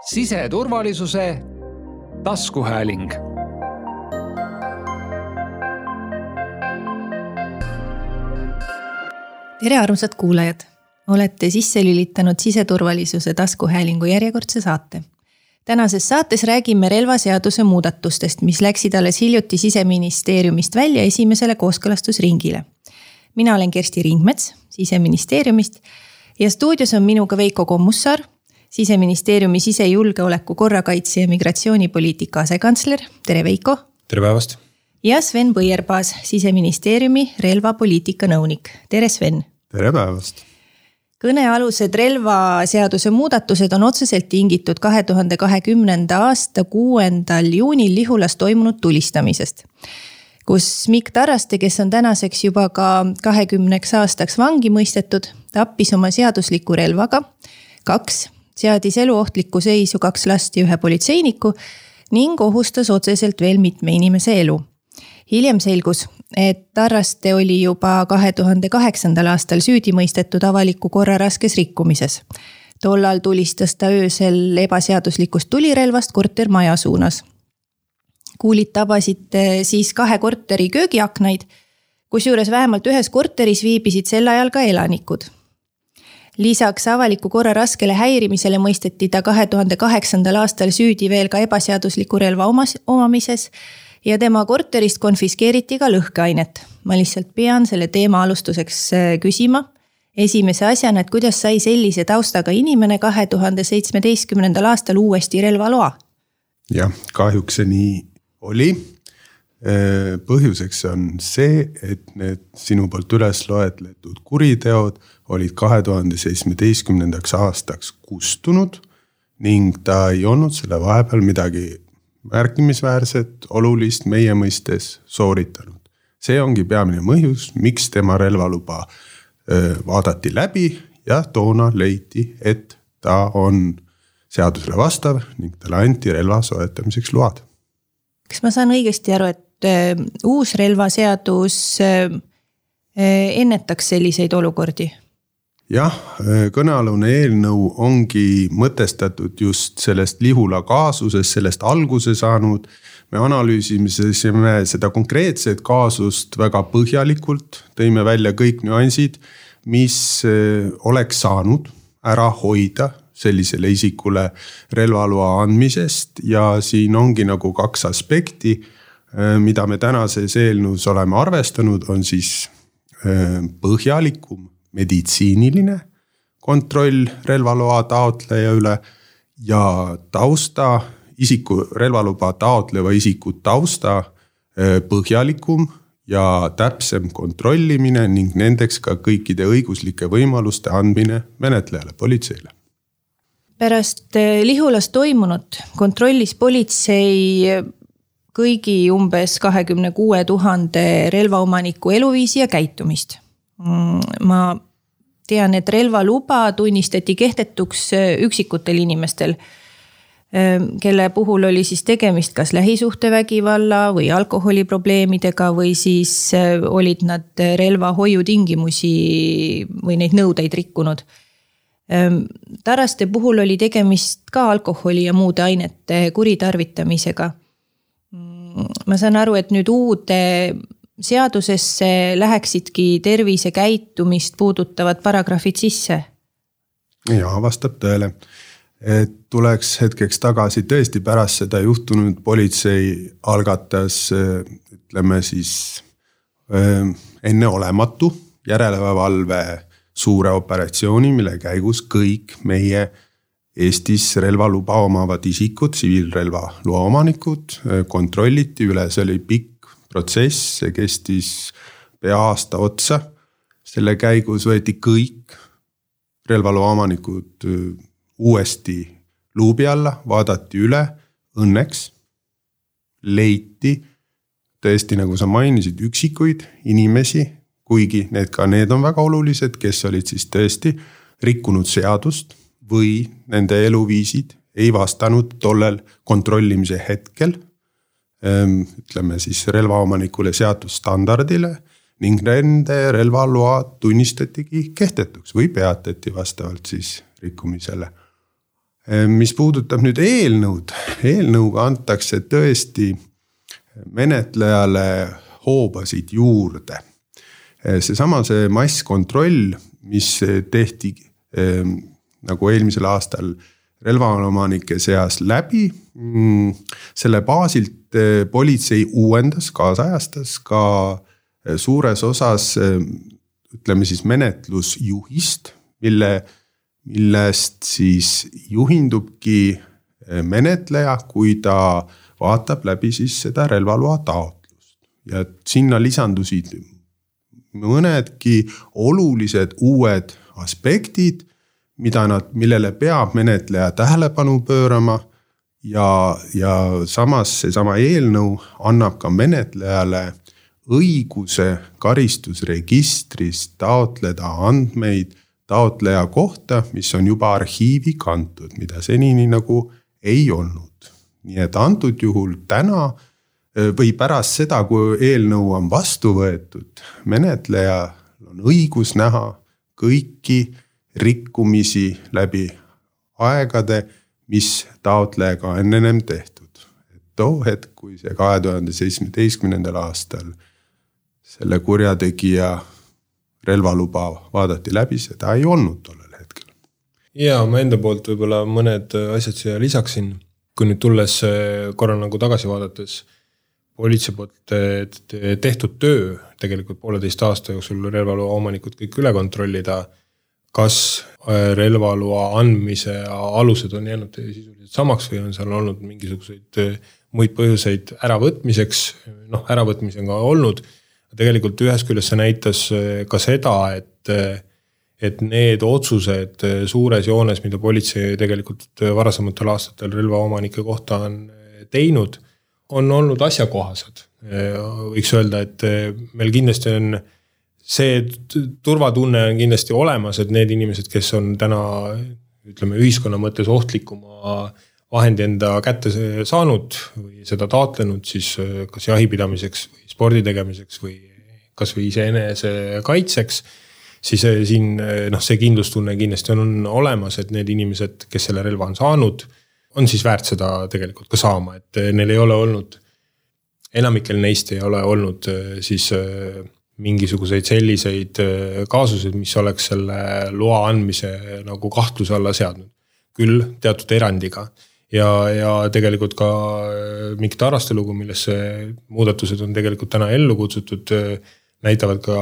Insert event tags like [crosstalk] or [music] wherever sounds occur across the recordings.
siseturvalisuse taskuhääling tere, armsad kuulajad! olete sisse lülitanud siseturvalisuse taskuhäälingu järjekordse saate. tänases saates räägime relvaseaduse muudatustest, mis läksid alles hiljuti siseministeeriumist välja esimesele kooskõlastusringile. mina olen Kersti Ringmets siseministeeriumist ja stuudios on minuga Veiko Kommussaar, siseministeeriumi sisejulgeoleku, korrakaitse ja migratsioonipoliitika asekantsler. tere, Veiko. tere päevast. ja Sven Põierpaas, siseministeeriumi relvapoliitika nõunik. tere, Sven. tere päevast kõnealused relvaseaduse muudatused on otseselt tingitud kahe tuhande kahekümnenda aasta kuuendal juunil Lihulas toimunud tulistamisest. kus Mikk Tarraste, kes on tänaseks juba ka kahekümneks aastaks vangi mõistetud, tappis oma seadusliku relvaga kaks, seadis eluohtlikku seisu kaks last ja ühe politseiniku ning ohustas otseselt veel mitme inimese elu hiljem selgus, et Tarraste oli juba kahe tuhande kaheksandal aastal süüdi mõistetud avaliku korra raskes rikkumises. tollal tulistas ta öösel ebaseaduslikust tulirelvast kortermaja suunas. kuulid tabasid siis kahe korteri köögiaknaid, kusjuures vähemalt ühes korteris viibisid sel ajal ka elanikud lisaks avaliku korra raskele häirimisele mõisteti ta kahe tuhande kaheksandal aastal süüdi veel ka ebaseadusliku relva omas, omamises ja tema korterist konfiskeeriti ka lõhkeainet. ma lihtsalt pean selle teema alustuseks äh, küsima. esimese asjana, et kuidas sai sellise taustaga inimene kahe tuhande seitsmeteistkümnendal aastal uuesti relvaloa? jah, kahjuks see nii oli. Äh, põhjuseks on see, et need sinu poolt üles loetletud kuriteod olid kahe tuhande seitsmeteistkümnendaks aastaks kustunud ning ta ei olnud selle vahepeal midagi märkimisväärset, olulist meie mõistes sooritanud. see ongi peamine põhjus, miks tema relvaluba vaadati läbi ja toona leiti, et ta on seadusele vastav ning talle anti relva soetamiseks load. kas ma saan õigesti aru, et uus relvaseadus ennetaks selliseid olukordi? jah, kõnealune eelnõu ongi mõtestatud just sellest Lihula kaasusest, sellest alguse saanud. me analüüsisime seda konkreetset kaasust väga põhjalikult, tõime välja kõik nüansid, mis oleks saanud ära hoida sellisele isikule relvaloa andmisest ja siin ongi nagu kaks aspekti, mida me tänases eelnõus oleme arvestanud, on siis eh, põhjalikum meditsiiniline kontroll relvaloa taotleja üle ja tausta, isiku, relvaluba taotleva isiku tausta äh, põhjalikum ja täpsem kontrollimine ning nendeks ka kõikide õiguslike võimaluste andmine menetlejale, politseile. pärast äh, Lihulas toimunut kontrollis politsei kõigi umbes kahekümne kuue tuhande relvaomaniku eluviisi ja käitumist Mm, ma tean, et relvaluba tunnistati kehtetuks äh, üksikutel inimestel, ähm, kelle puhul oli siis tegemist kas lähisuhtevägivalla või alkoholiprobleemidega või siis äh, olid nad relva hoiutingimusi või neid nõudeid rikkunud. Ähm, Taraste puhul oli tegemist ka alkoholi ja muude ainete kuritarvitamisega. Ma saan aru, et nüüd uude seadusesse läheksidki tervisekäitumist puudutavad paragrahvid sisse? ja vastab tõele, et tuleks hetkeks tagasi tõesti pärast seda juhtunut politsei algatas ütleme siis enneolematu järelevalve suure operatsiooni, mille käigus kõik meie Eestis relvaluba omavad isikud, tsiviilrelvaloa omanikud kontrolliti üle, see oli pikk protsess, see kestis pea aasta otsa. selle käigus võeti kõik relvaloa omanikud uuesti luubi alla, vaadati üle, õnneks leiti tõesti, nagu sa mainisid, üksikuid inimesi, kuigi need ka, need on väga olulised, kes olid siis tõesti rikkunud seadust või nende eluviisid ei vastanud tollel kontrollimise hetkel Ehm, ütleme siis relvaomanikule seatud standardile ning nende relvaload tunnistatigi kehtetuks või peatati vastavalt siis rikkumisele. mis puudutab nüüd eelnõud, eelnõuga antakse tõesti menetlejale hoobasid juurde. seesama, see masskontroll, mis tehti nagu eelmisel aastal relvaomanike seas läbi. Mm, selle baasilt politsei uuendas, kaasajastas ka suures osas ütleme siis menetlusjuhist, mille, millest siis juhindubki eh, menetleja, kui ta vaatab läbi siis seda relvaloa taotlust. ja sinna lisandusid mõnedki olulised uued aspektid, mida nad, millele peab menetleja tähelepanu pöörama. ja, ja samas seesama eelnõu annab ka menetlejale õiguse karistusregistris taotleda andmeid taotleja kohta, mis on juba arhiivi kantud, mida senini nagu ei olnud. nii et antud juhul täna või pärast seda, kui eelnõu on vastu võetud, menetlejal on õigus näha kõiki rikkumisi läbi aegade, mis taotlejaga on ennem tehtud. et too hetk, kui see kahe tuhande seitsmeteistkümnendal aastal selle kurjategija relvaluba vaadati läbi, seda ei olnud tollel hetkel. ja ma enda poolt võib-olla mõned asjad siia lisaksin. kui nüüd tulles eh, korra nagu tagasi vaadates, politsei poolt eh, tehtud töö tegelikult pooleteist aasta jooksul relvaloa omanikud kõik üle kontrollida. Kas eh, relvaloa andmise alused on jäänud sisuliselt samaks või on seal olnud mingisuguseid muid põhjuseid äravõtmiseks, noh äravõtmisi on ka olnud tegelikult ühest küljest see näitas äh, ka seda, et, äh, et need otsused äh, suures joones, mida politsei tegelikult varasematel aastatel relvaomanike kohta on teinud, on olnud asjakohased. võiks öelda, et meil kindlasti on see turvatunne on kindlasti olemas, et need inimesed, kes on täna ütleme ühiskonna mõttes ohtlikuma vahendi enda kätte saanud või seda taotlenud, siis kas jahipidamiseks või spordi tegemiseks või kasvõi iseenese kaitseks. siis eh, siin eh, noh, see kindlustunne kindlasti on olemas, et need inimesed, kes selle relva on saanud, on siis väärt seda tegelikult ka saama, et neil ei ole olnud. enamikel neist ei ole olnud siis mingisuguseid selliseid kaasuseid, mis oleks selle loa andmise nagu kahtluse alla seadnud. küll teatud erandiga ja, ja tegelikult ka Mikk Taraste lugu, millesse muudatused on tegelikult täna ellu kutsutud näitavad ka,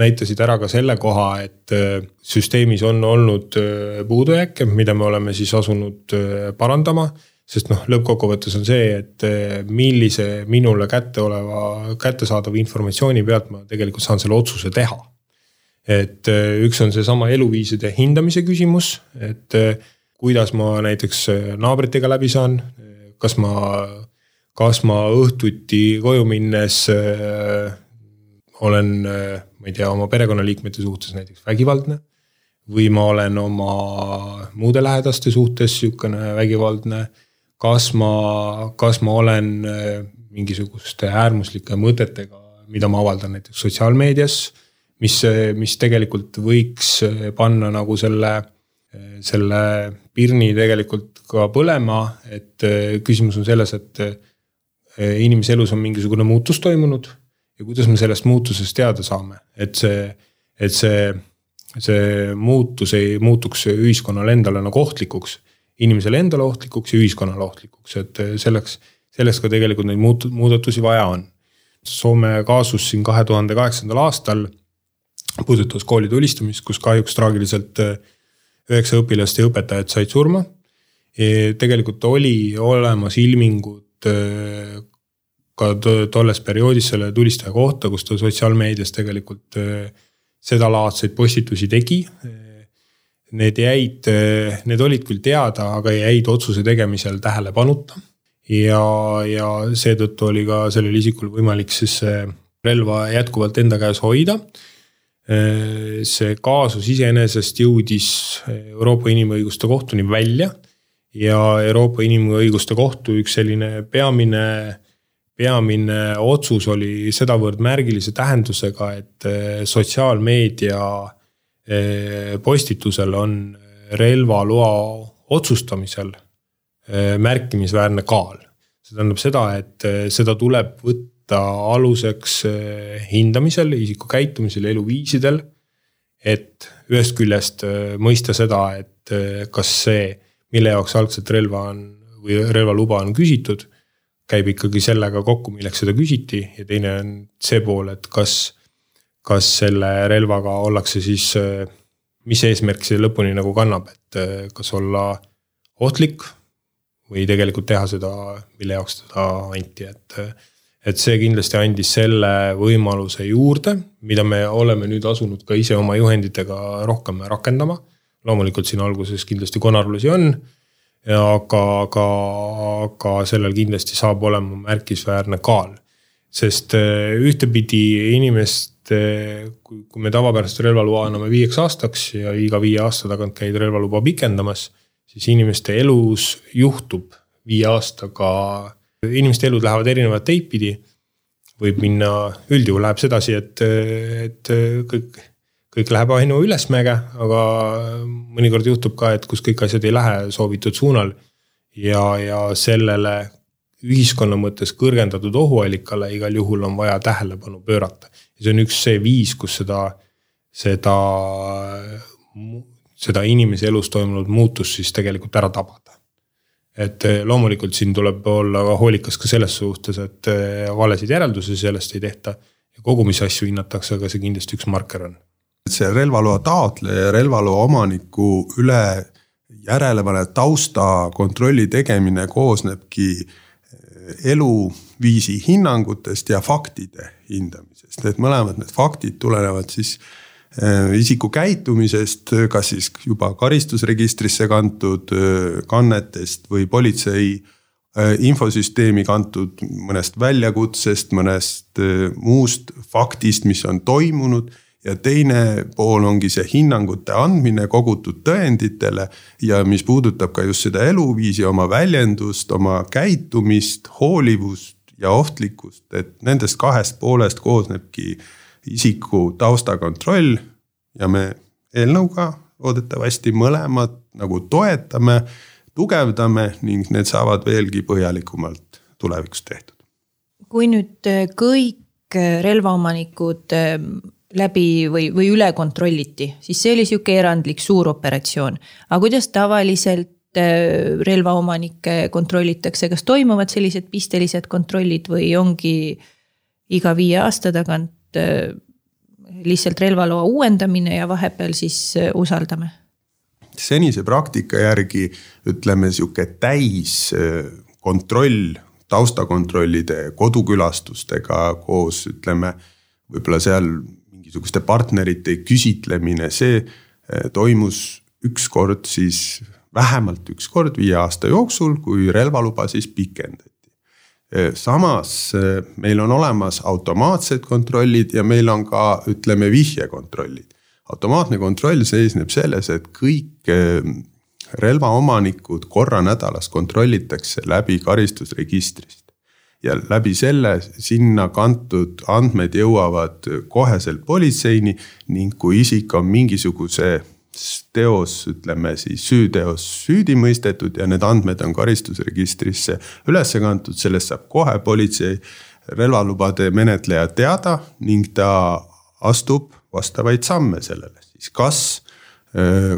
näitasid ära ka selle koha, et äh, süsteemis on olnud äh, puudujääke, mida me oleme siis asunud äh, parandama. Sest noh, lõppkokkuvõttes on see, et millise minule kätte oleva, kättesaadava informatsiooni pealt ma tegelikult saan selle otsuse teha. et üks on seesama eluviiside hindamise küsimus, et kuidas ma näiteks naabritega läbi saan, kas ma, kas ma õhtuti koju minnes olen, ma ei tea, oma perekonnaliikmete suhtes näiteks vägivaldne. või ma olen oma muude lähedaste suhtes sihukene vägivaldne. Kas ma, kas ma olen äh, mingisuguste äärmuslike mõtetega, mida ma avaldan näiteks sotsiaalmeedias. mis, mis tegelikult võiks panna nagu selle, selle pirni tegelikult ka põlema, et äh, küsimus on selles, et äh, inimese elus on mingisugune muutus toimunud ja kuidas me sellest muutusest teada saame, et see, et see, see muutus ei muutuks ühiskonnale endale nagu ohtlikuks. Inimesele endale ohtlikuks ja ühiskonnale ohtlikuks, et selleks, selleks ka tegelikult neid muut-, muudatusi vaja on. Soome kaasus siin kahe tuhande kaheksandal aastal puudutas kooli tulistamist, kus kahjuks traagiliselt üheksa õpilast ja õpetajat said surma. tegelikult oli olemas ilmingud ka tolles perioodis selle tulistaja kohta, kus ta sotsiaalmeedias tegelikult sedalaadseid postitusi tegi. Need jäid, need olid küll teada, aga jäid otsuse tegemisel tähelepanuta. ja, ja seetõttu oli ka sellel isikul võimalik siis relva jätkuvalt enda käes hoida. See kaasus iseenesest jõudis Euroopa Inimõiguste Kohtuni välja ja Euroopa Inimõiguste Kohtu üks selline peamine peamine otsus oli sedavõrd märgilise tähendusega, et sotsiaalmeedia postitusel on relvaloa otsustamisel märkimisväärne kaal. see tähendab seda, et seda tuleb võtta aluseks hindamisel, isiku käitumisel, eluviisidel. et ühest küljest mõista seda, et kas see, mille jaoks algselt relva on või relvaluba on küsitud käib ikkagi sellega kokku, milleks seda küsiti ja teine on see pool, et kas, kas selle relvaga ollakse siis, mis eesmärk see lõpuni nagu kannab, et kas olla ohtlik või tegelikult teha seda, mille jaoks teda anti, et. et see kindlasti andis selle võimaluse juurde, mida me oleme nüüd asunud ka ise oma juhenditega rohkem rakendama. loomulikult siin alguses kindlasti konarlusi on aga, aga, aga sellel kindlasti saab olema märkisväärne kaal. sest eh, ühtepidi inimest, kui, kui me tavapärast relvaluba anname viieks aastaks ja iga viie aasta tagant käid relvaluba pikendamas, siis inimeste elus juhtub viie aastaga, inimeste elud lähevad erinevat teid pidi võib minna, üldjuhul läheb sedasi, et, et kõik kõik läheb ainu ülesmäge, aga mõnikord juhtub ka, et kus kõik asjad ei lähe soovitud suunal. ja, ja sellele ühiskonna mõttes kõrgendatud ohuallikale igal juhul on vaja tähelepanu pöörata. Ja see on üks see viis, kus seda, seda, seda inimese elus toimunud muutust siis tegelikult ära tabada. et loomulikult siin tuleb olla hoolikas ka selles suhtes, et valesid järeldusi sellest ei tehta. ja kogumise asju hinnatakse, aga see kindlasti üks marker on see relvaloa taotleja ja relvaloa omaniku üle järelevalve taustakontrolli tegemine koosnebki eh, eluviisi hinnangutest ja faktide hindamisest, need mõlemad need faktid tulenevad siis eh, isiku käitumisest, kas siis juba karistusregistrisse kantud eh, kannetest või politsei infosüsteemi kantud mõnest väljakutsest, mõnest muust faktist, mis on toimunud ja teine pool ongi see hinnangute andmine kogutud tõenditele ja mis puudutab ka just seda eluviisi, oma väljendust, oma käitumist, hoolivust ja ohtlikkust, et nendest kahest poolest koosnebki isiku taustakontroll. ja me eelnõuga loodetavasti mõlemad nagu toetame, tugevdame ning need saavad veelgi põhjalikumalt tulevikus tehtud. kui nüüd kõik relvaomanikud läbi või, või üle kontrolliti, siis see oli sihuke erandlik suur operatsioon. aga kuidas tavaliselt äh, relvaomanikke kontrollitakse, kas toimuvad sellised pistelised kontrollid või ongi iga viie aasta tagant äh, lihtsalt relvaloa uuendamine ja vahepeal siis äh, usaldame? senise praktika järgi ütleme sihuke täiskontroll, taustakontrollide kodukülastustega koos ütleme võib-olla seal mingisuguste partnerite küsitlemine, see eh, toimus üks kord siis, vähemalt üks kord viie aasta jooksul, kui relvaluba siis pikendati. Eh, samas eh, meil on olemas automaatsed kontrollid ja meil on ka ütleme vihjekontrollid. automaatne kontroll seisneb selles, et kõik relvaomanikud korra nädalas kontrollitakse läbi karistusregistrist ja läbi selle sinna kantud andmed jõuavad koheselt politseini ning kui isik on mingisuguse teos, ütleme siis süüteos süüdi mõistetud ja need andmed on karistusregistrisse üles kantud, sellest saab kohe politsei relvalubade menetleja teada ning ta astub vastavaid samme sellele, siis kas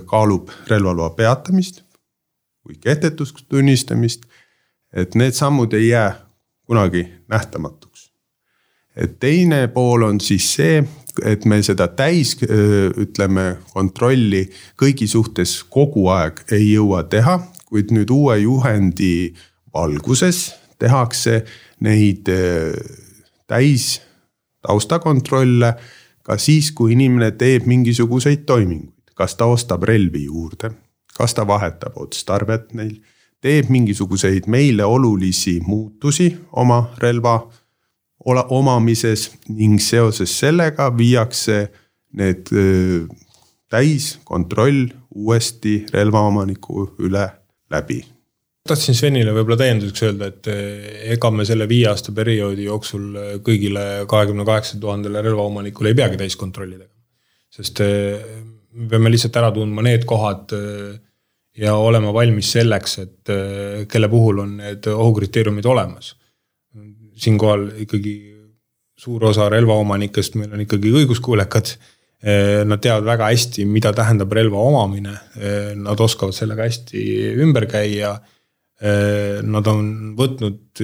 kaalub relvaloa peatamist või kehtetuks tunnistamist. et need sammud ei jää kunagi nähtamatuks. et teine pool on siis see, et me seda täis, ütleme, kontrolli kõigi suhtes kogu aeg ei jõua teha, kuid nüüd uue juhendi valguses tehakse neid täis taustakontrolle ka siis, kui inimene teeb mingisuguseid toiminguid, kas ta ostab relvi juurde, kas ta vahetab otstarvet neil teeb mingisuguseid meile olulisi muutusi oma relva omamises ning seoses sellega viiakse need täiskontroll uuesti relvaomaniku üle läbi tahtsin Svenile võib-olla täienduseks öelda, et ega me selle viie aasta perioodi jooksul kõigile kahekümne kaheksa tuhandele relvaomanikule ei peagi täiskontrolli tegema. sest me peame lihtsalt ära tundma need kohad ja olema valmis selleks, et kelle puhul on need ohukriteeriumid olemas. siinkohal ikkagi suur osa relvaomanikest meil on ikkagi õiguskuulekad Nad teavad väga hästi, mida tähendab relva omamine, nad oskavad sellega hästi ümber käia. Nad on võtnud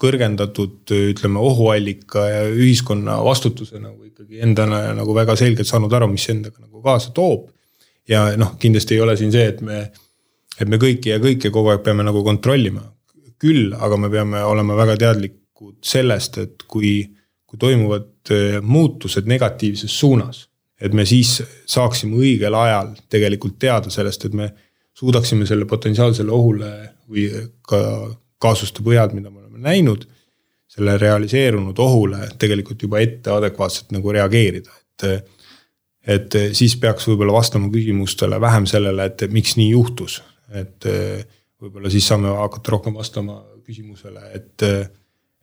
kõrgendatud, ütleme, ohuallika ja ühiskonna vastutuse nagu ikkagi endale nagu väga selgelt saanud aru, mis endaga nagu kaasa toob. Ja noh, kindlasti ei ole siin see, et me, et me kõiki ja kõike kogu aeg peame nagu kontrollima. küll, aga me peame olema väga teadlikud sellest, et kui, kui toimuvad eh, muutused negatiivses suunas. et me siis saaksime õigel ajal tegelikult teada sellest, et me suudaksime selle potentsiaalsele ohule või ka kaasuste põhjal, mida me oleme näinud, selle realiseerunud ohule tegelikult juba ette adekvaatselt nagu reageerida, et. Et siis peaks võib-olla vastama küsimustele vähem sellele, et miks nii juhtus, et võib-olla siis saame hakata rohkem vastama küsimusele, et,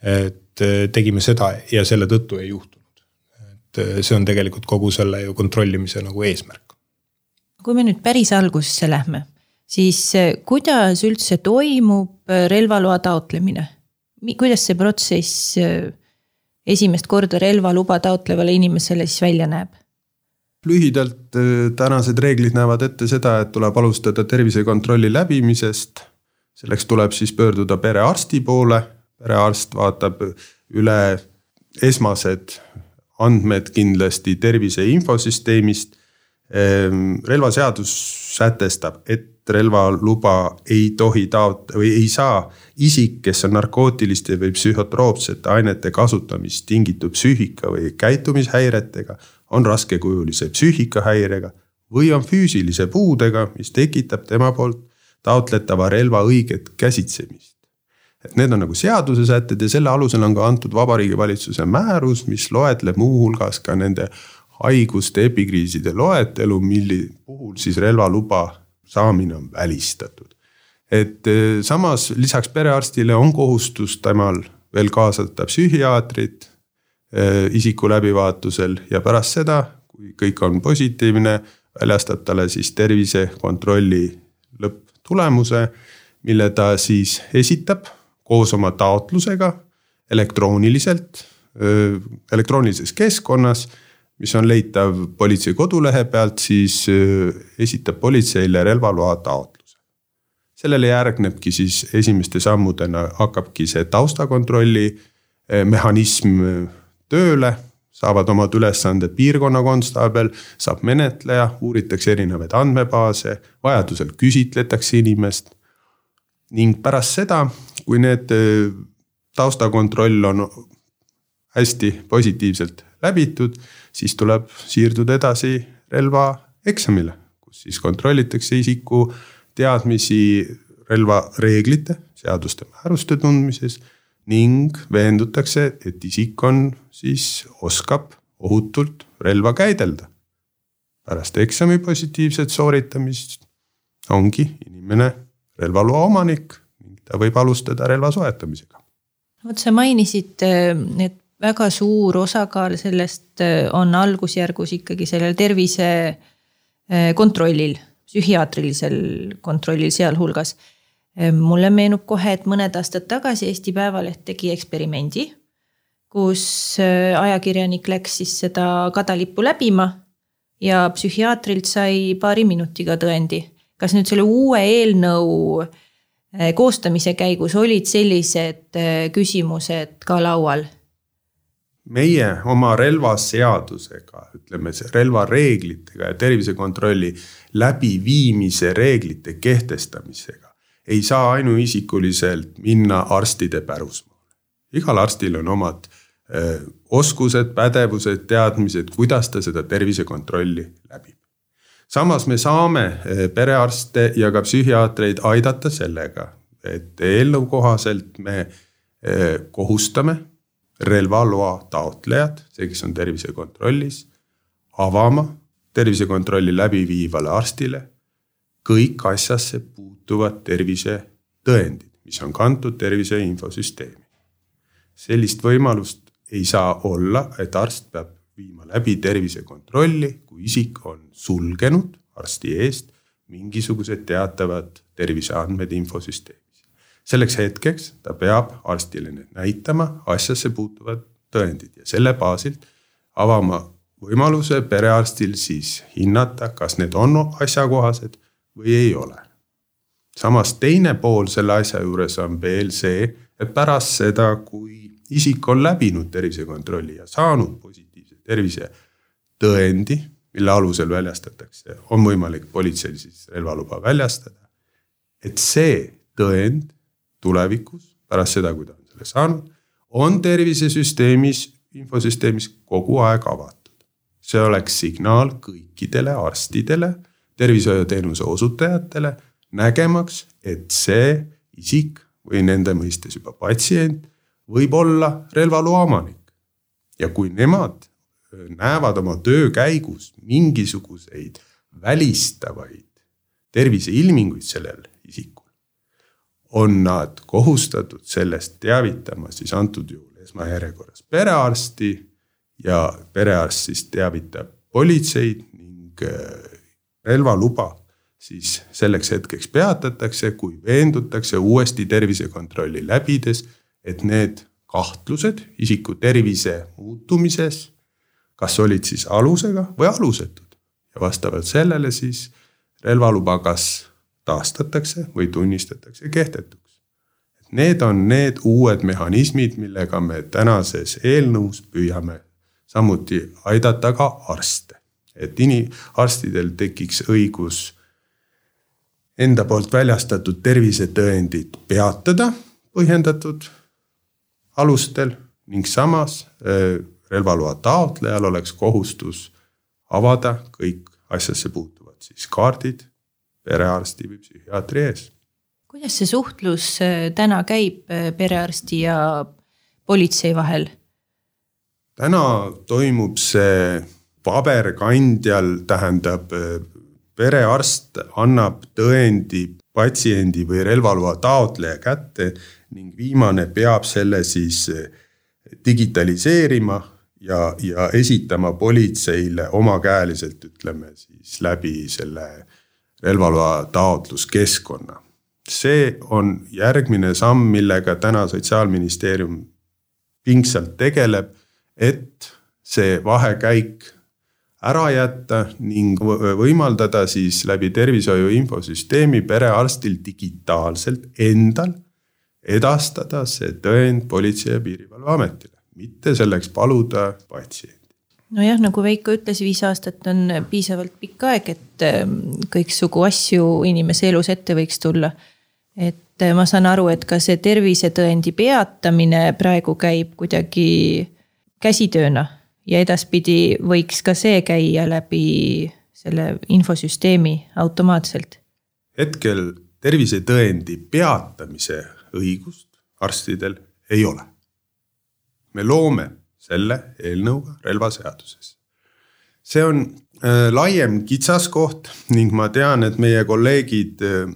et tegime seda ja selle tõttu ei juhtunud. et see on tegelikult kogu selle ju kontrollimise nagu eesmärk. kui me nüüd päris algusesse lähme siis eh, kuidas üldse toimub eh, relvaloa taotlemine? kuidas see protsess eh, esimest korda relvaluba taotlevale inimesele siis välja näeb? Lühidalt tänased reeglid näevad ette seda, et tuleb alustada tervisekontrolli läbimisest. selleks tuleb siis pöörduda perearsti poole, perearst vaatab üle esmased andmed kindlasti tervise infosüsteemist. Ehm, relvaseadus sätestab, et relvaluba ei tohi taot- või ei saa isik, kes on narkootiliste või psühhotroopsete ainete kasutamist tingitud psüühika või käitumishäiretega, on raskekujulise psüühikahäirega või on füüsilise puudega, mis tekitab tema poolt taotletava relva õiget käsitsemist. et need on nagu seaduse sätted ja selle alusel on ka antud Vabariigi Valitsuse määrus, mis loetleb muuhulgas ka nende haiguste epikriiside loetelu, milli puhul siis relvaluba saamine on välistatud. et eh, samas lisaks perearstile on kohustus temal veel kaasata psühhiaatrit isiku läbivaatusel ja pärast seda, kui kõik on positiivne, väljastab talle siis tervisekontrolli lõpptulemuse, mille ta siis esitab koos oma taotlusega elektrooniliselt, eh, elektroonilises keskkonnas mis on leitav politsei kodulehe pealt, siis äh, esitab politseile relvaloa taotluse. sellele järgnebki siis esimeste sammudena hakkabki see taustakontrolli äh, mehhanism äh, tööle saavad omad ülesanded piirkonnakonstaabel, saab menetleja, uuritakse erinevaid andmebaase, vajadusel küsitletakse inimest. ning pärast seda, kui need taustakontroll on hästi positiivselt läbitud, siis tuleb siirduda edasi relvaeksamile, kus siis kontrollitakse isiku teadmisi relvareeglite, seaduste, määruste tundmises ning veendutakse, et isik on siis, oskab ohutult relva käidelda. pärast eksami positiivset sooritamist ongi inimene relvaloa omanik ning ta võib alustada relva soetamisega. vot sa mainisid, et väga suur osakaal sellest on algusjärgus ikkagi sellel tervisekontrollil, äh, psühhiaatrilisel kontrollil sealhulgas. Äh, mulle meenub kohe, et mõned aastad tagasi Eesti Päevaleht tegi eksperimendi, kus ajakirjanik läks siis seda kadalippu läbima ja psühhiaatrilt sai paari minutiga tõendi. kas nüüd selle uue eelnõu koostamise käigus olid sellised küsimused ka laual? meie oma relvaseadusega, ütleme relvareeglitega ja tervisekontrolli läbiviimise reeglite kehtestamisega ei saa ainuisikuliselt minna arstide pärusmaale. igal arstil on omad öö, oskused, pädevused, teadmised, kuidas ta seda tervisekontrolli läbib. samas me saame perearste ja ka psühhiaatreid aidata sellega, et eelnõu kohaselt me öö, kohustame relvaloa taotlejad, see, kes on tervisekontrollis, avama tervisekontrolli läbiviivale arstile kõik asjasse puutuvad tervisetõendid, mis on kantud tervise infosüsteemi. sellist võimalust ei saa olla, et arst peab viima läbi tervisekontrolli, kui isik on sulgenud arsti eest mingisugused teatavad terviseandmed infosüsteemis. selleks hetkeks ta peab arstile need näitama, asjasse puutuvad tõendid ja selle baasilt avama võimaluse perearstil siis hinnata, kas need on asjakohased või ei ole. Samas teine pool selle asja juures on veel see, et pärast seda, kui isik on läbinud tervisekontrolli ja saanud positiivse tervisetõendi, mille alusel väljastatakse, on võimalik politseil siis relvaluba väljastada. et see tõend tulevikus, pärast seda, kui ta on selle saanud, on tervisesüsteemis, infosüsteemis kogu aeg avatud. see oleks signaal kõikidele arstidele, tervishoiuteenuse osutajatele, nägemaks, et see isik või nende mõistes juba patsient võib olla relvaloa omanik. ja kui nemad näevad oma töö käigus mingisuguseid välistavaid terviseilminguid sellel isikul, on nad kohustatud sellest teavitama siis antud juhul esmajärjekorras perearsti ja perearst siis teavitab politseid ning äh, relvaluba siis selleks hetkeks peatatakse, kui veendutakse uuesti tervisekontrolli läbides, et need kahtlused isiku tervise muutumises kas olid siis alusega või alusetud ja vastavalt sellele siis relvaluba kas taastatakse või tunnistatakse kehtetuks. Need on need uued mehhanismid, millega me tänases eelnõus püüame samuti aidata ka arste. et ini-, arstidel tekiks õigus enda poolt väljastatud tervisetõendid peatada põhjendatud alustel ning samas relvaloa taotlejal oleks kohustus avada kõik asjasse puutuvad siis kaardid perearsti või psühhiaatri ees. kuidas see suhtlus täna käib perearsti ja politsei vahel? täna toimub see paberkandjal, tähendab äh, perearst annab tõendi patsiendi või relvaloa taotleja kätte ning viimane peab selle siis digitaliseerima ja, ja esitama politseile omakäeliselt, ütleme siis läbi selle relvaloa taotluskeskkonna. see on järgmine samm, millega täna sotsiaalministeerium pingsalt tegeleb, et see vahekäik ära jätta ning võimaldada siis läbi tervishoiu infosüsteemi perearstil digitaalselt endal edastada see tõend Politsei- ja Piirivalveametile mitte selleks paluda patsienti. nojah, nagu Veiko ütles, viis aastat on piisavalt pikk aeg, et ähm, kõiksugu asju inimese elus ette võiks tulla. et äh, ma saan aru, et ka see tervisetõendi peatamine praegu käib kuidagi käsitööna ja edaspidi võiks ka see käia läbi selle infosüsteemi automaatselt. hetkel tervisetõendi peatamise õigust arstidel ei ole me loome selle eelnõuga relvaseaduses. see on äh, laiem kitsaskoht ning ma tean, et meie kolleegid äh,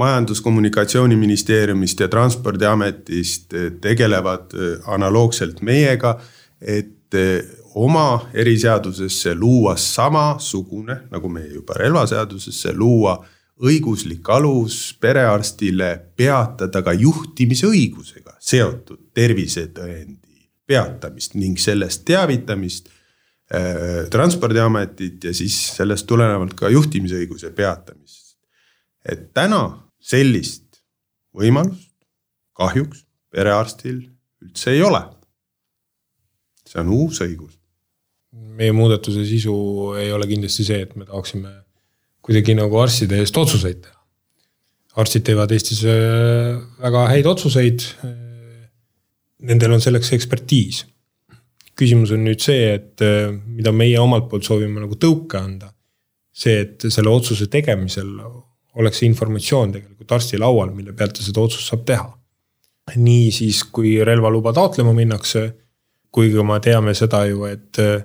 majandus-kommunikatsiooniministeeriumist ja transpordiametist äh, tegelevad analoogselt meiega, et äh, oma eriseadusesse luua samasugune, nagu meie juba relvaseadusesse, luua õiguslik alus perearstile peatada ka juhtimisõigusega seotud tervisetõendi peatamist ning sellest teavitamist äh, transpordiametit ja siis sellest tulenevalt ka juhtimisõiguse peatamist. et täna sellist võimalust kahjuks perearstil üldse ei ole. See on uus õigus. meie muudatuse sisu ei ole kindlasti see, et me tahaksime kuidagi nagu arstide eest otsuseid teha. arstid teevad Eestis äh, väga häid otsuseid. Nendel on selleks ekspertiis. küsimus on nüüd see, et äh, mida meie omalt poolt soovime nagu tõuke anda. see, et selle otsuse tegemisel oleks see informatsioon tegelikult arsti laual, mille pealt ta seda otsust saab teha. nii siis, kui relvaluba taotlema minnakse, kuigi me teame seda ju, et äh,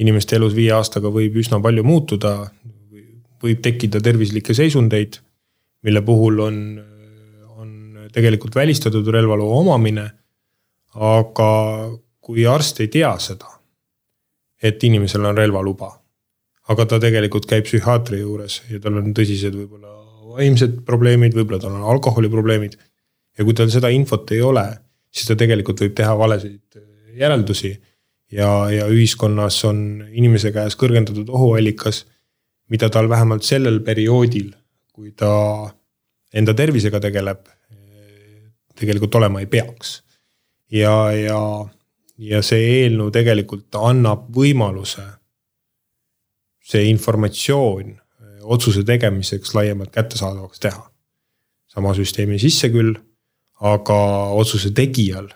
inimeste elus viie aastaga võib üsna palju muutuda, võib tekkida tervislikke seisundeid, mille puhul on, on tegelikult välistatud relvaloa omamine. aga kui arst ei tea seda, et inimesel on relvaluba, aga ta tegelikult käib psühhiaatri juures ja tal on tõsised võib-olla vaimsed probleemid, võib-olla tal on alkoholiprobleemid. ja kui tal seda infot ei ole, siis ta tegelikult võib teha valesid järeldusi. ja, ja ühiskonnas on inimese käes kõrgendatud ohuallikas, mida tal vähemalt sellel perioodil, kui ta enda tervisega tegeleb, tegelikult olema ei peaks. ja, ja, ja see eelnõu tegelikult annab võimaluse see informatsioon otsuse tegemiseks laiemalt kättesaadavaks teha. sama süsteemi sisse küll, aga otsuse tegijal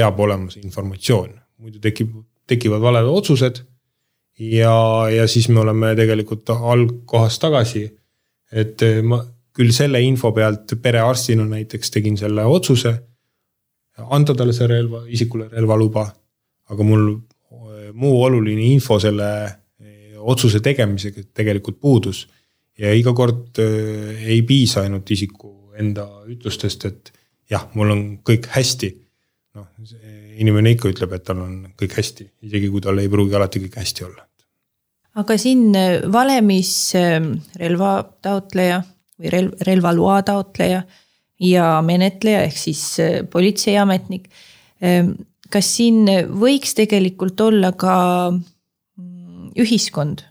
peab olema see informatsioon, muidu tekib, tekivad valed otsused. ja, ja siis me oleme tegelikult algkohas tagasi. et ma küll selle info pealt perearstina näiteks tegin selle otsuse. anda talle see relva, isikule relvaluba, aga mul muu oluline info selle otsuse tegemisega tegelikult puudus ja iga kord ei piisa ainult isiku enda ütlustest, et jah, mul on kõik hästi. Noh, inimene ikka ütleb, et tal on kõik hästi, isegi kui tal ei pruugi alati kõik hästi olla. aga siin äh, valemis ähm, relva taotleja või relv, relvaloa taotleja ja menetleja ehk siis äh, politseiametnik. Ähm, kas siin võiks tegelikult olla ka mm, ühiskond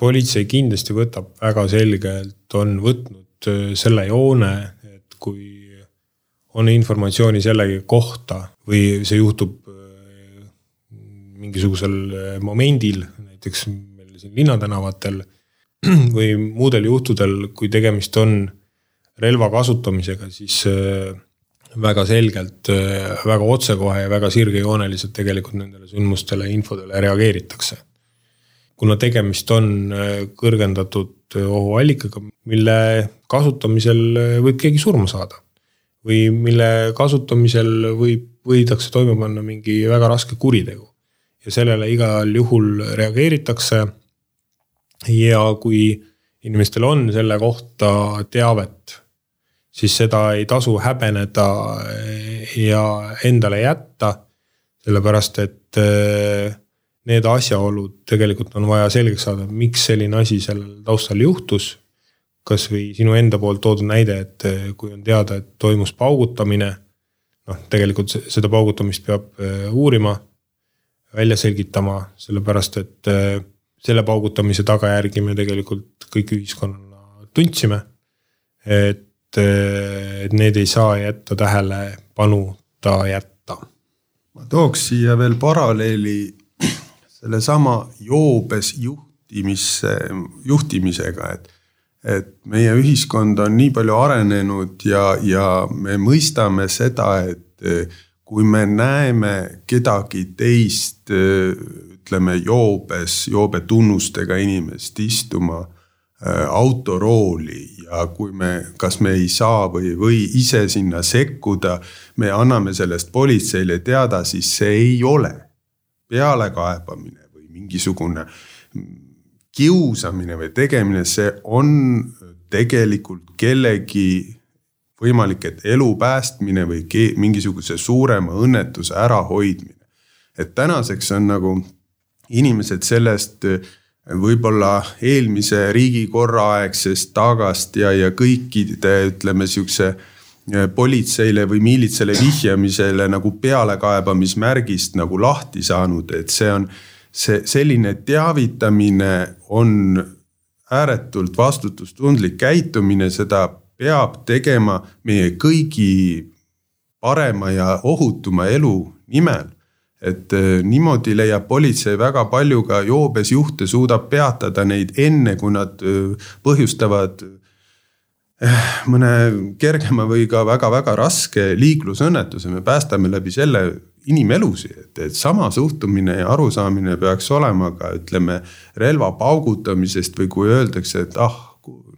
politsei kindlasti võtab väga selgelt, on võtnud äh, selle joone, et kui on informatsiooni sellegi kohta või see juhtub äh, mingisugusel äh, momendil, näiteks meil siin linnatänavatel [clears throat] või muudel juhtudel, kui tegemist on relva kasutamisega, siis väga selgelt, väga otsekohe ja väga sirgejooneliselt tegelikult nendele sündmustele, infodele reageeritakse kuna tegemist on äh, kõrgendatud äh, ohuallikaga, mille kasutamisel äh, võib keegi surma saada. Või mille kasutamisel võib, võidakse toime panna mingi väga raske kuritegu. ja sellele igal juhul reageeritakse. ja kui inimestel on selle kohta teavet, siis seda ei tasu häbeneda ja endale jätta. sellepärast, et need asjaolud tegelikult on vaja selgeks saada, miks selline asi sellel taustal juhtus. Kasvõi sinu enda poolt toodud näide, et eh, kui on teada, et toimus paugutamine. noh, tegelikult seda paugutamist peab eh, uurima, välja selgitama, sellepärast et eh, selle paugutamise tagajärgi me tegelikult kõik ühiskonnana tundsime. et, et need ei saa jätta tähelepanuta jätta. ma tooks siia veel paralleeli [clears throat] sellesama joobes juhtimisse, juhtimisega, et et meie ühiskond on nii palju arenenud ja, ja me mõistame seda, et eh, kui me näeme kedagi teist, eh, ütleme joobes, joobe tunnustega inimest istuma eh, autorooli ja kui me, kas me ei saa või, või ise sinna sekkuda, me anname sellest politseile teada, siis see ei ole pealekaebamine või mingisugune kiusamine või tegemine, see on tegelikult kellegi võimalik, et elu päästmine või mingisuguse suurema õnnetuse ärahoidmine. et tänaseks on nagu inimesed sellest võib-olla eelmise riigikorra aegsest tagast ja, ja kõikide ütleme sihukese Äh, politseile või miilitsale vihjamisele nagu pealekaebamismärgist nagu lahti saanud, et see on. See selline teavitamine on ääretult vastutustundlik käitumine, seda peab tegema meie kõigi parema ja ohutuma elu nimel. et äh, niimoodi leiab politsei väga palju ka joobes juhte, suudab peatada neid enne, kui nad äh, põhjustavad mõne kergema või ka väga-väga raske liiklusõnnetuse, me päästame läbi selle inimelusid, et, et sama suhtumine ja arusaamine peaks olema ka ütleme relva paugutamisest või kui öeldakse, et ah,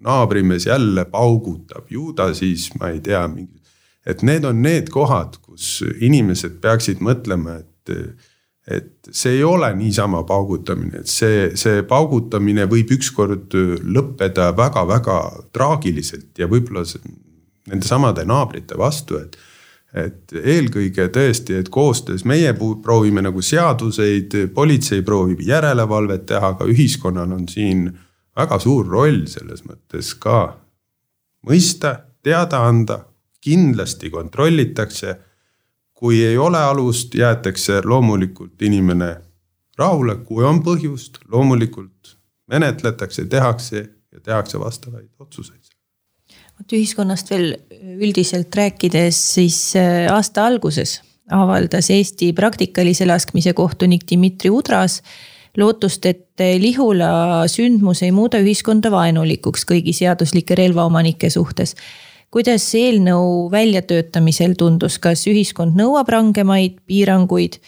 naabrimees jälle paugutab, ju ta siis, ma ei tea, mingi. et need on need kohad, kus inimesed peaksid mõtlema, et et see ei ole niisama paugutamine, et see, see paugutamine võib ükskord lõppeda väga-väga traagiliselt ja võib-olla nendesamade naabrite vastu, et. Et eelkõige tõesti, et koostöös meie proovime nagu seaduseid, politsei proovib järelevalvet teha, aga ühiskonnal on siin väga suur roll selles mõttes ka mõista, teada anda, kindlasti kontrollitakse. kui ei ole alust, jäetakse loomulikult inimene rahule, kui on põhjust, loomulikult menetletakse, tehakse ja tehakse vastavaid otsuseid vot ühiskonnast veel üldiselt rääkides, siis äh, aasta alguses avaldas Eesti praktikalise laskmise kohtunik Dmitri Udras lootust, et Lihula sündmus ei muuda ühiskonda vaenulikuks kõigi seaduslike relvaomanike suhtes. kuidas eelnõu väljatöötamisel tundus, kas ühiskond nõuab rangemaid piiranguid,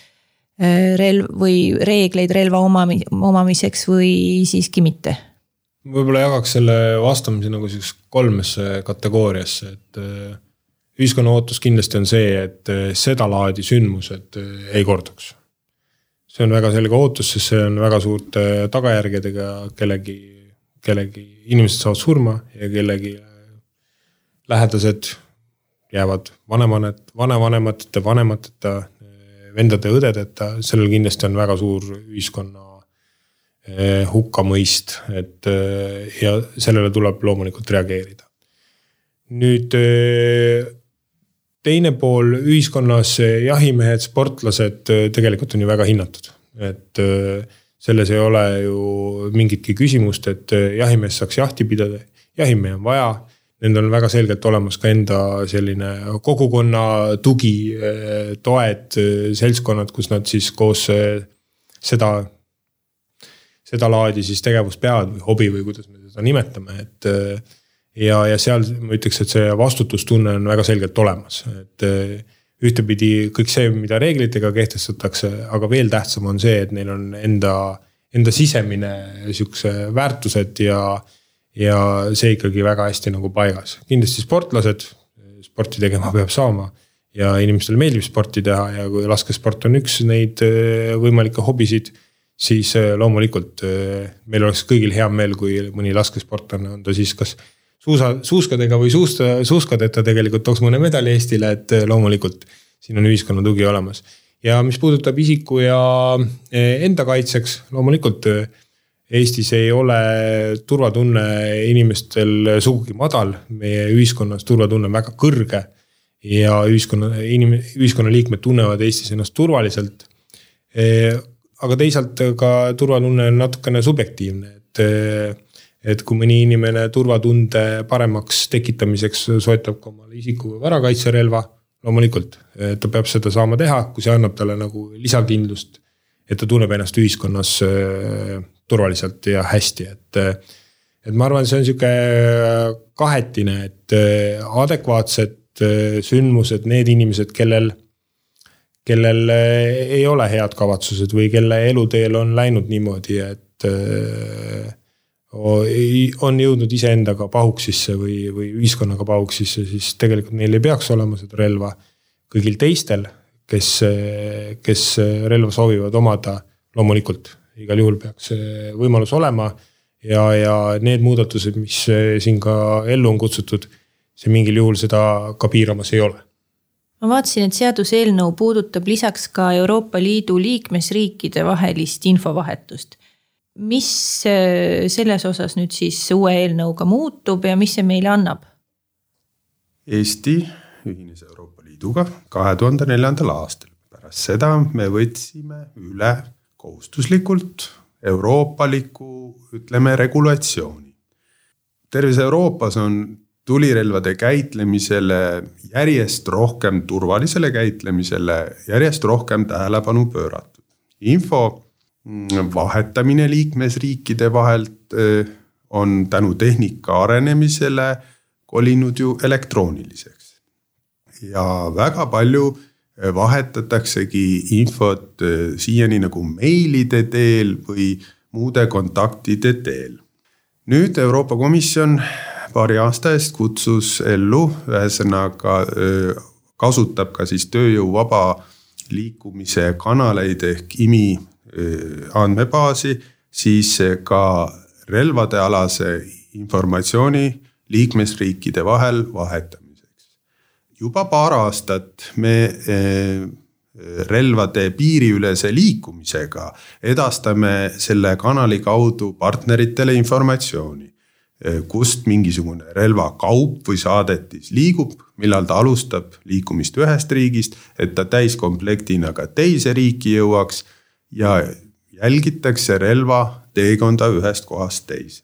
äh, relv või reegleid relva omami-, omamiseks või siiski mitte? Võib-olla jagaks selle vastamise nagu sihukesesse kolmesse kategooriasse, et äh, ühiskonna ootus kindlasti on see, et äh, sedalaadi sündmused äh, ei korduks. see on väga selge ootus, sest see on väga suurte tagajärgedega kellegi, kellegi, inimesed saavad surma ja kellegi lähedased jäävad vanemanet, vanavanemateta, vanemateta, vendade-õdedeta, sellel kindlasti on väga suur ühiskonna hukkamõist, et eh, ja sellele tuleb loomulikult reageerida. nüüd eh, teine pool ühiskonnas, jahimehed, sportlased tegelikult on ju väga hinnatud, et selles ei ole ju mingitki küsimust, et jahimees saaks jahti pidada, jahimehi on vaja. Nendel on väga selgelt olemas ka enda selline kogukonna tugi, toed, seltskonnad, kus nad siis koos seda sedalaadi siis tegevust peavad või hobi või kuidas me seda nimetame, et. Äh, ja, ja seal ma ütleks, et see vastutustunne on väga selgelt olemas, et äh, ühtepidi kõik see, mida reeglitega kehtestatakse, aga veel tähtsam on see, et neil on enda, enda sisemine sihukese väärtused ja, ja see ikkagi väga hästi nagu paigas. kindlasti sportlased, sporti tegema peab saama ja inimestele meeldib sporti teha ja kui laskesport on üks neid äh, võimalikke hobisid siis äh, loomulikult äh, meil oleks kõigil hea meel, kui mõni laskesportlane on ta siis kas suusa, suuskadega või suusta, suuskadeta tegelikult tooks mõne medali Eestile, et äh, loomulikult siin on ühiskonna tugi olemas. ja mis puudutab isiku ja enda kaitseks, loomulikult Eestis ei ole turvatunne inimestel sugugi madal, meie ühiskonnas turvatunne on väga kõrge. ja ühiskonna, inim-, ühiskonnaliikmed tunnevad Eestis ennast turvaliselt aga teisalt ka turvatunne on natukene subjektiivne, et. et kui mõni inimene turvatunde paremaks tekitamiseks soetab ka omale isiku või varakaitserelva. loomulikult, ta peab seda saama teha, kui see annab talle nagu lisakindlust. et ta tunneb ennast ühiskonnas äh, turvaliselt ja hästi, et. et ma arvan, see on sihuke kahetine, et äh, adekvaatsed äh, sündmused, need inimesed, kellel kellel eh, ei ole head kavatsused või kelle eluteel on läinud niimoodi, et eh, on jõudnud iseendaga pahuksisse või, või ühiskonnaga pahuksisse, siis tegelikult neil ei peaks olema seda relva. kõigil teistel, kes, kes relva soovivad omada, loomulikult igal juhul peaks see võimalus olema. ja, ja need muudatused, mis siin ka ellu on kutsutud, see mingil juhul seda ka piiramas ei ole ma vaatasin, et seaduseelnõu puudutab lisaks ka Euroopa Liidu liikmesriikide vahelist infovahetust. mis äh, selles osas nüüd siis uue eelnõuga muutub ja mis see meile annab? Eesti ühines Euroopa Liiduga kahe tuhande neljandal aastal, pärast seda me võtsime üle kohustuslikult euroopaliku, ütleme regulatsiooni. terves Euroopas on tulirelvade käitlemisele järjest rohkem, turvalisele käitlemisele järjest rohkem tähelepanu pööratud. info mm, vahetamine liikmesriikide vahelt on tänu tehnika arenemisele kolinud ju elektrooniliseks. ja väga palju vahetataksegi infot siiani nagu meilide teel või muude kontaktide teel. nüüd Euroopa Komisjon paari aasta eest kutsus ellu, ühesõnaga kasutab ka siis tööjõu vaba liikumise kanaleid ehk IMI andmebaasi, siis ka relvadealase informatsiooni liikmesriikide vahel vahetamiseks. juba paar aastat me relvade piiriülese liikumisega edastame selle kanali kaudu partneritele informatsiooni. Kust mingisugune relvakaup või saadetis liigub, millal ta alustab liikumist ühest riigist, et ta täiskomplektina ka teise riiki jõuaks ja jälgitakse relva teekonda ühest kohast teise.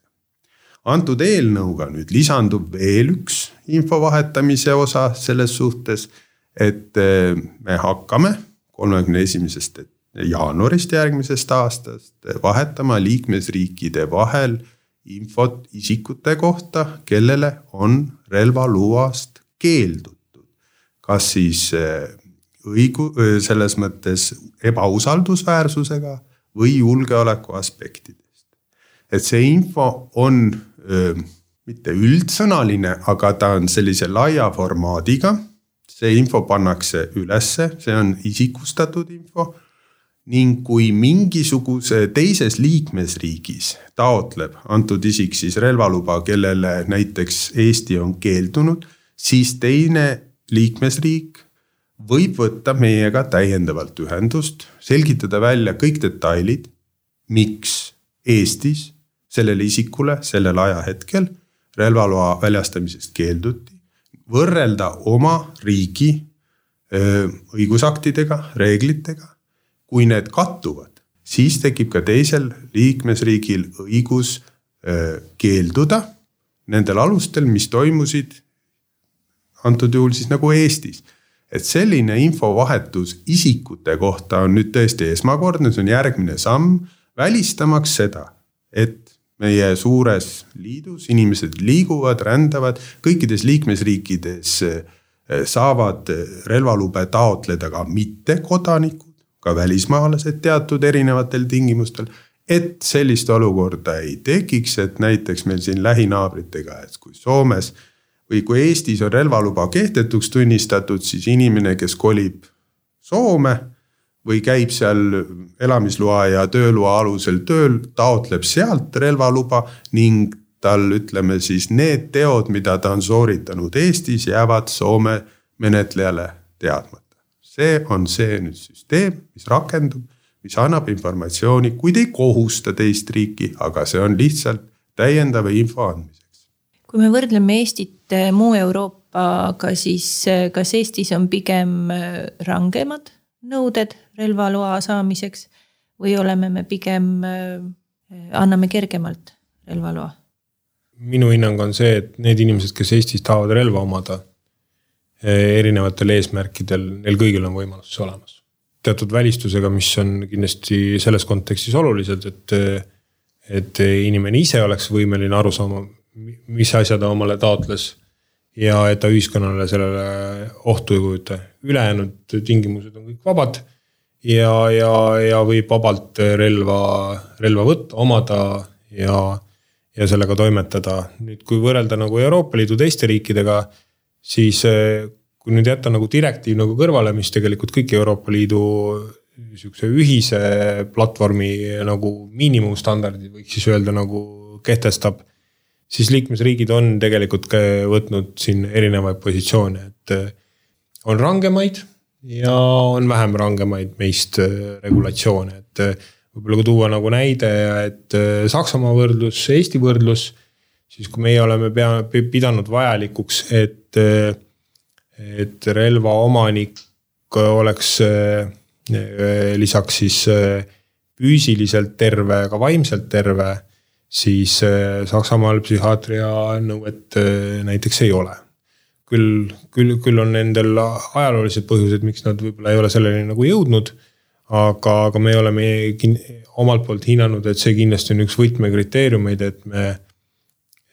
antud eelnõuga nüüd lisandub veel üks info vahetamise osa selles suhtes et eh, me hakkame kolmekümne esimesest jaanuarist järgmisest aastast vahetama liikmesriikide vahel infot isikute kohta, kellele on relvaluast keeldutud. kas siis eh, õigu-, eh, selles mõttes ebausaldusväärsusega või julgeoleku aspektidest. et see info on öö, mitte üldsõnaline, aga ta on sellise laia formaadiga see info pannakse ülesse, see on isikustatud info. Ning kui mingisuguse teises liikmesriigis taotleb antud isik siis relvaluba, kellele näiteks Eesti on keeldunud, siis teine liikmesriik võib võtta meiega täiendavalt ühendust, selgitada välja kõik detailid, miks Eestis sellele isikule sellel ajahetkel relvaloa väljastamisest keelduti võrrelda oma riigi õigusaktidega, reeglitega. Kui need kattuvad, siis tekib ka teisel liikmesriigil õigus keelduda nendel alustel, mis toimusid antud juhul siis nagu Eestis. et selline infovahetus isikute kohta on nüüd tõesti esmakordne, see on järgmine samm, välistamaks seda, et meie suures liidus inimesed liiguvad, rändavad, kõikides liikmesriikides eh, saavad relvalube taotleda ka mittekodanikud, ka välismaalased teatud erinevatel tingimustel. et sellist olukorda ei tekiks, et näiteks meil siin lähinaabritega, et kui Soomes või kui Eestis on relvaluba kehtetuks tunnistatud, siis inimene, kes kolib Soome või käib seal elamisloa ja tööloa alusel tööl, taotleb sealt relvaluba ning tal ütleme siis need teod, mida ta on sooritanud Eestis, jäävad Soome menetlejale teadmata. See on see nüüd süsteem, mis rakendub, mis annab informatsiooni, kuid ei kohusta teist riiki, aga see on lihtsalt täiendava info andmiseks. kui me võrdleme Eestit muu Euroopaga, siis kas Eestis on pigem rangemad nõuded relvaloa saamiseks või oleme me pigem, anname kergemalt relvaloa? minu hinnang on see, et need inimesed, kes Eestis tahavad relva omada erinevatel eesmärkidel, neil kõigil on võimalus olemas. teatud välistusega, mis on kindlasti selles kontekstis olulised, et, et inimene ise oleks võimeline aru saama, mis asja ta omale taotles ja et ta ühiskonnale sellele ohtu ei kujuta. ülejäänud tingimused on kõik vabad ja, ja, ja võib vabalt relva, relva võtta, omada ja, ja sellega toimetada. nüüd, kui võrrelda nagu Euroopa Liidu teiste riikidega, siis eh, kui nüüd jätta nagu direktiiv nagu kõrvale, mis tegelikult kõik Euroopa Liidu sihukese ühise platvormi nagu miinimumstandardid võiks siis öelda nagu kehtestab siis liikmesriigid on tegelikult võtnud siin erinevaid positsioone, et äh, on rangemaid ja on vähem rangemaid meist äh, regulatsioone, et võib-olla kui tuua nagu näide, et Saksamaa võrdlus, Eesti võrdlus, siis kui meie oleme pea, pidanud vajalikuks, et, et relva omanik oleks lisaks siis füüsiliselt terve, ka vaimselt terve siis äh, Saksamaal psühhiaatria nõuet näiteks ei ole. küll, küll, küll on nendel ajaloolised põhjused, miks nad võib-olla ei ole selleni nagu jõudnud. aga, aga me oleme omalt poolt hinnanud, et see kindlasti on üks võtmekriteeriumeid, et me,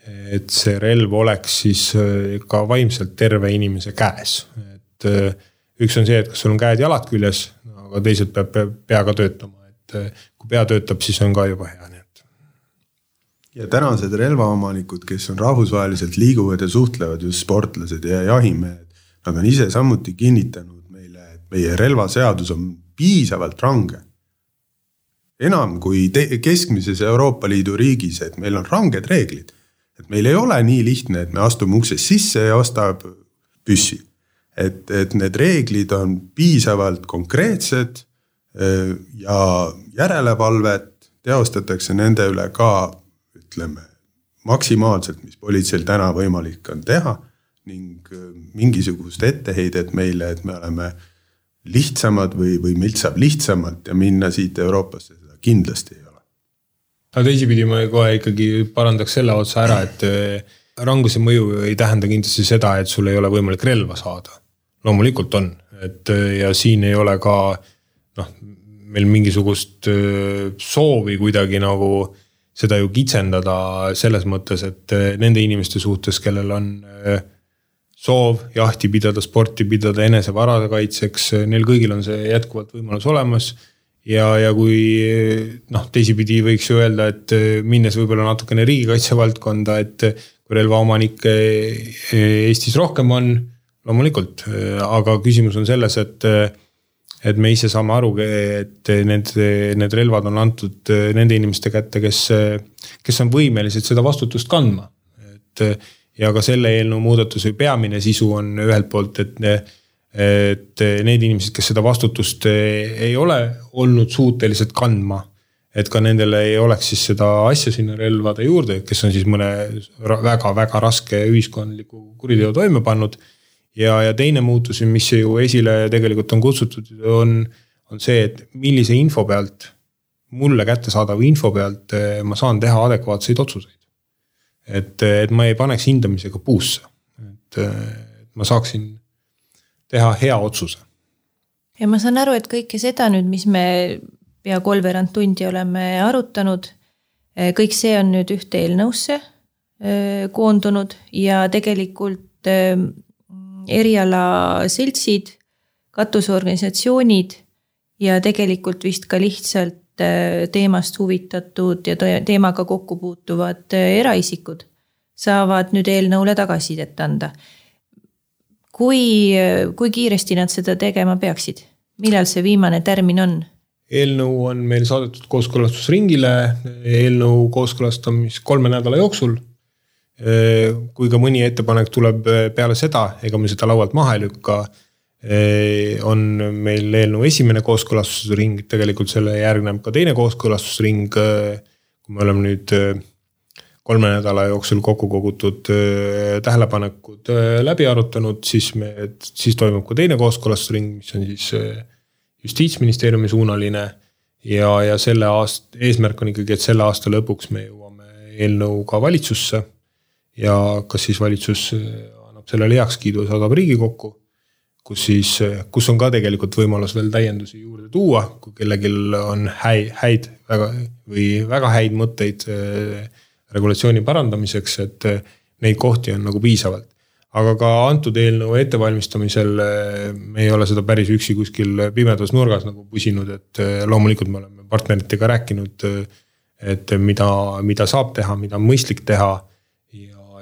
et see relv oleks siis äh, ka vaimselt terve inimese käes, et üks on see, et kas sul on käed-jalad küljes, aga teisalt peab pea ka töötama, et kui pea töötab, siis on ka juba hea ja tänased relvaomanikud, kes on rahvusvaheliselt liiguvad ja suhtlevad, just sportlased ja jahimehed. Nad on ise samuti kinnitanud meile, et meie relvaseadus on piisavalt range. enam kui keskmises Euroopa Liidu riigis, et meil on ranged reeglid. Et meil ei ole nii lihtne, et me astume uksest sisse ja ostab püssi. et, et need reeglid on piisavalt konkreetsed ja järelevalvet teostatakse nende üle ka ütleme maksimaalselt, mis politseil täna võimalik on teha ning mingisugust etteheidet meile, et me oleme lihtsamad või, või meilt saab lihtsamalt ja minna siit Euroopasse, seda kindlasti ei ole. Aga teisipidi ma kohe ikkagi parandaks selle otsa ära, et eh, ranguse mõju ei tähenda kindlasti seda, et sul ei ole võimalik relva saada. loomulikult on, et eh, ja siin ei ole ka noh, meil mingisugust eh, soovi kuidagi nagu seda ju kitsendada selles mõttes, et nende inimeste suhtes, kellel on soov jahti pidada, sporti pidada, enesevara kaitseks, neil kõigil on see jätkuvalt võimalus olemas. Ja, ja kui noh, teisipidi võiks ju öelda, et minnes võib-olla natukene riigikaitse valdkonda, et kui relvaomanikke Eestis rohkem on, loomulikult, aga küsimus on selles, et et me ise saame aru, et need, need relvad on antud nende inimeste kätte, kes, kes on võimelised seda vastutust kandma. et ja ka selle eelnõu muudatuse peamine sisu on ühelt poolt, et, et need inimesed, kes seda vastutust ei ole olnud suutelised kandma. et ka nendele ei oleks siis seda asja sinna relvade juurde, kes on siis mõne väga-väga raske ühiskondliku kuriteo toime pannud. ja, ja teine muutus, mis ju esile tegelikult on kutsutud, on, on see, et millise info pealt, mulle kättesaadava info pealt ma saan teha adekvaatseid otsuseid et, et ma ei paneks hindamisega puusse, et ma saaksin teha hea otsuse. ja ma saan aru, et kõike seda nüüd, mis me pea kolmveerand tundi oleme arutanud, kõik see on nüüd ühte eelnõusse koondunud ja tegelikult erialaseltsid, katusorganisatsioonid ja tegelikult vist ka lihtsalt teemast huvitatud ja teemaga kokku puutuvad eraisikud saavad nüüd eelnõule tagasisidet anda. Kui, kui kiiresti nad seda tegema peaksid, millal see viimane tärmin on? eelnõu on meil saadetud kooskõlastusringile, eelnõu kooskõlastamis kolme nädala jooksul. Kui ka mõni ettepanek tuleb peale seda, ega me seda laualt maha ei lükka on meil eelnõu esimene kooskõlastusring, tegelikult selle järgneb ka teine kooskõlastusring. kui me oleme nüüd kolme nädala jooksul kokku kogutud tähelepanekud läbi arutanud, siis me, siis toimub ka teine kooskõlastusring, mis on siis justiitsministeeriumi suunaline. ja, ja selle aasta eesmärk on ikkagi, et selle aasta lõpuks me jõuame eelnõuga valitsusse. ja kas siis valitsus annab sellele heakskiidu ja saadab riigikokku kus siis, kus on ka tegelikult võimalus veel täiendusi juurde tuua, kui kellelgi on häid, häid väga või väga häid mõtteid äh, regulatsiooni parandamiseks, et äh, neid kohti on nagu piisavalt. aga ka antud eelnõu ettevalmistamisel äh, me ei ole seda päris üksi kuskil pimedas nurgas nagu pusinud, et loomulikult me oleme partneritega rääkinud. et mida, mida saab teha, mida on mõistlik teha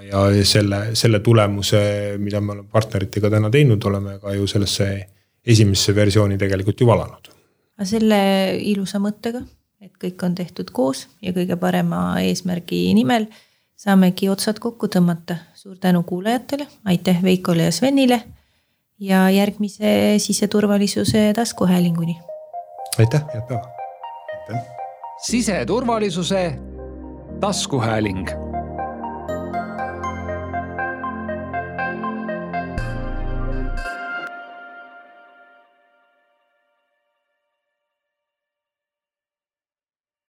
ja selle, selle tulemuse, mida me oleme partneritega täna teinud, oleme ka ju sellesse esimesse versiooni tegelikult ju valanud. aga selle ilusa mõttega, kõik on tehtud koos ja kõige parema eesmärgi nimel, saamegi otsad kokku tõmmata. suur tänu kuulajatele, aitäh Veikole ja Svenile ja järgmise siseturvalisuse taskuhäälinguni. aitäh, head päeva. siseturvalisuse taskuhääling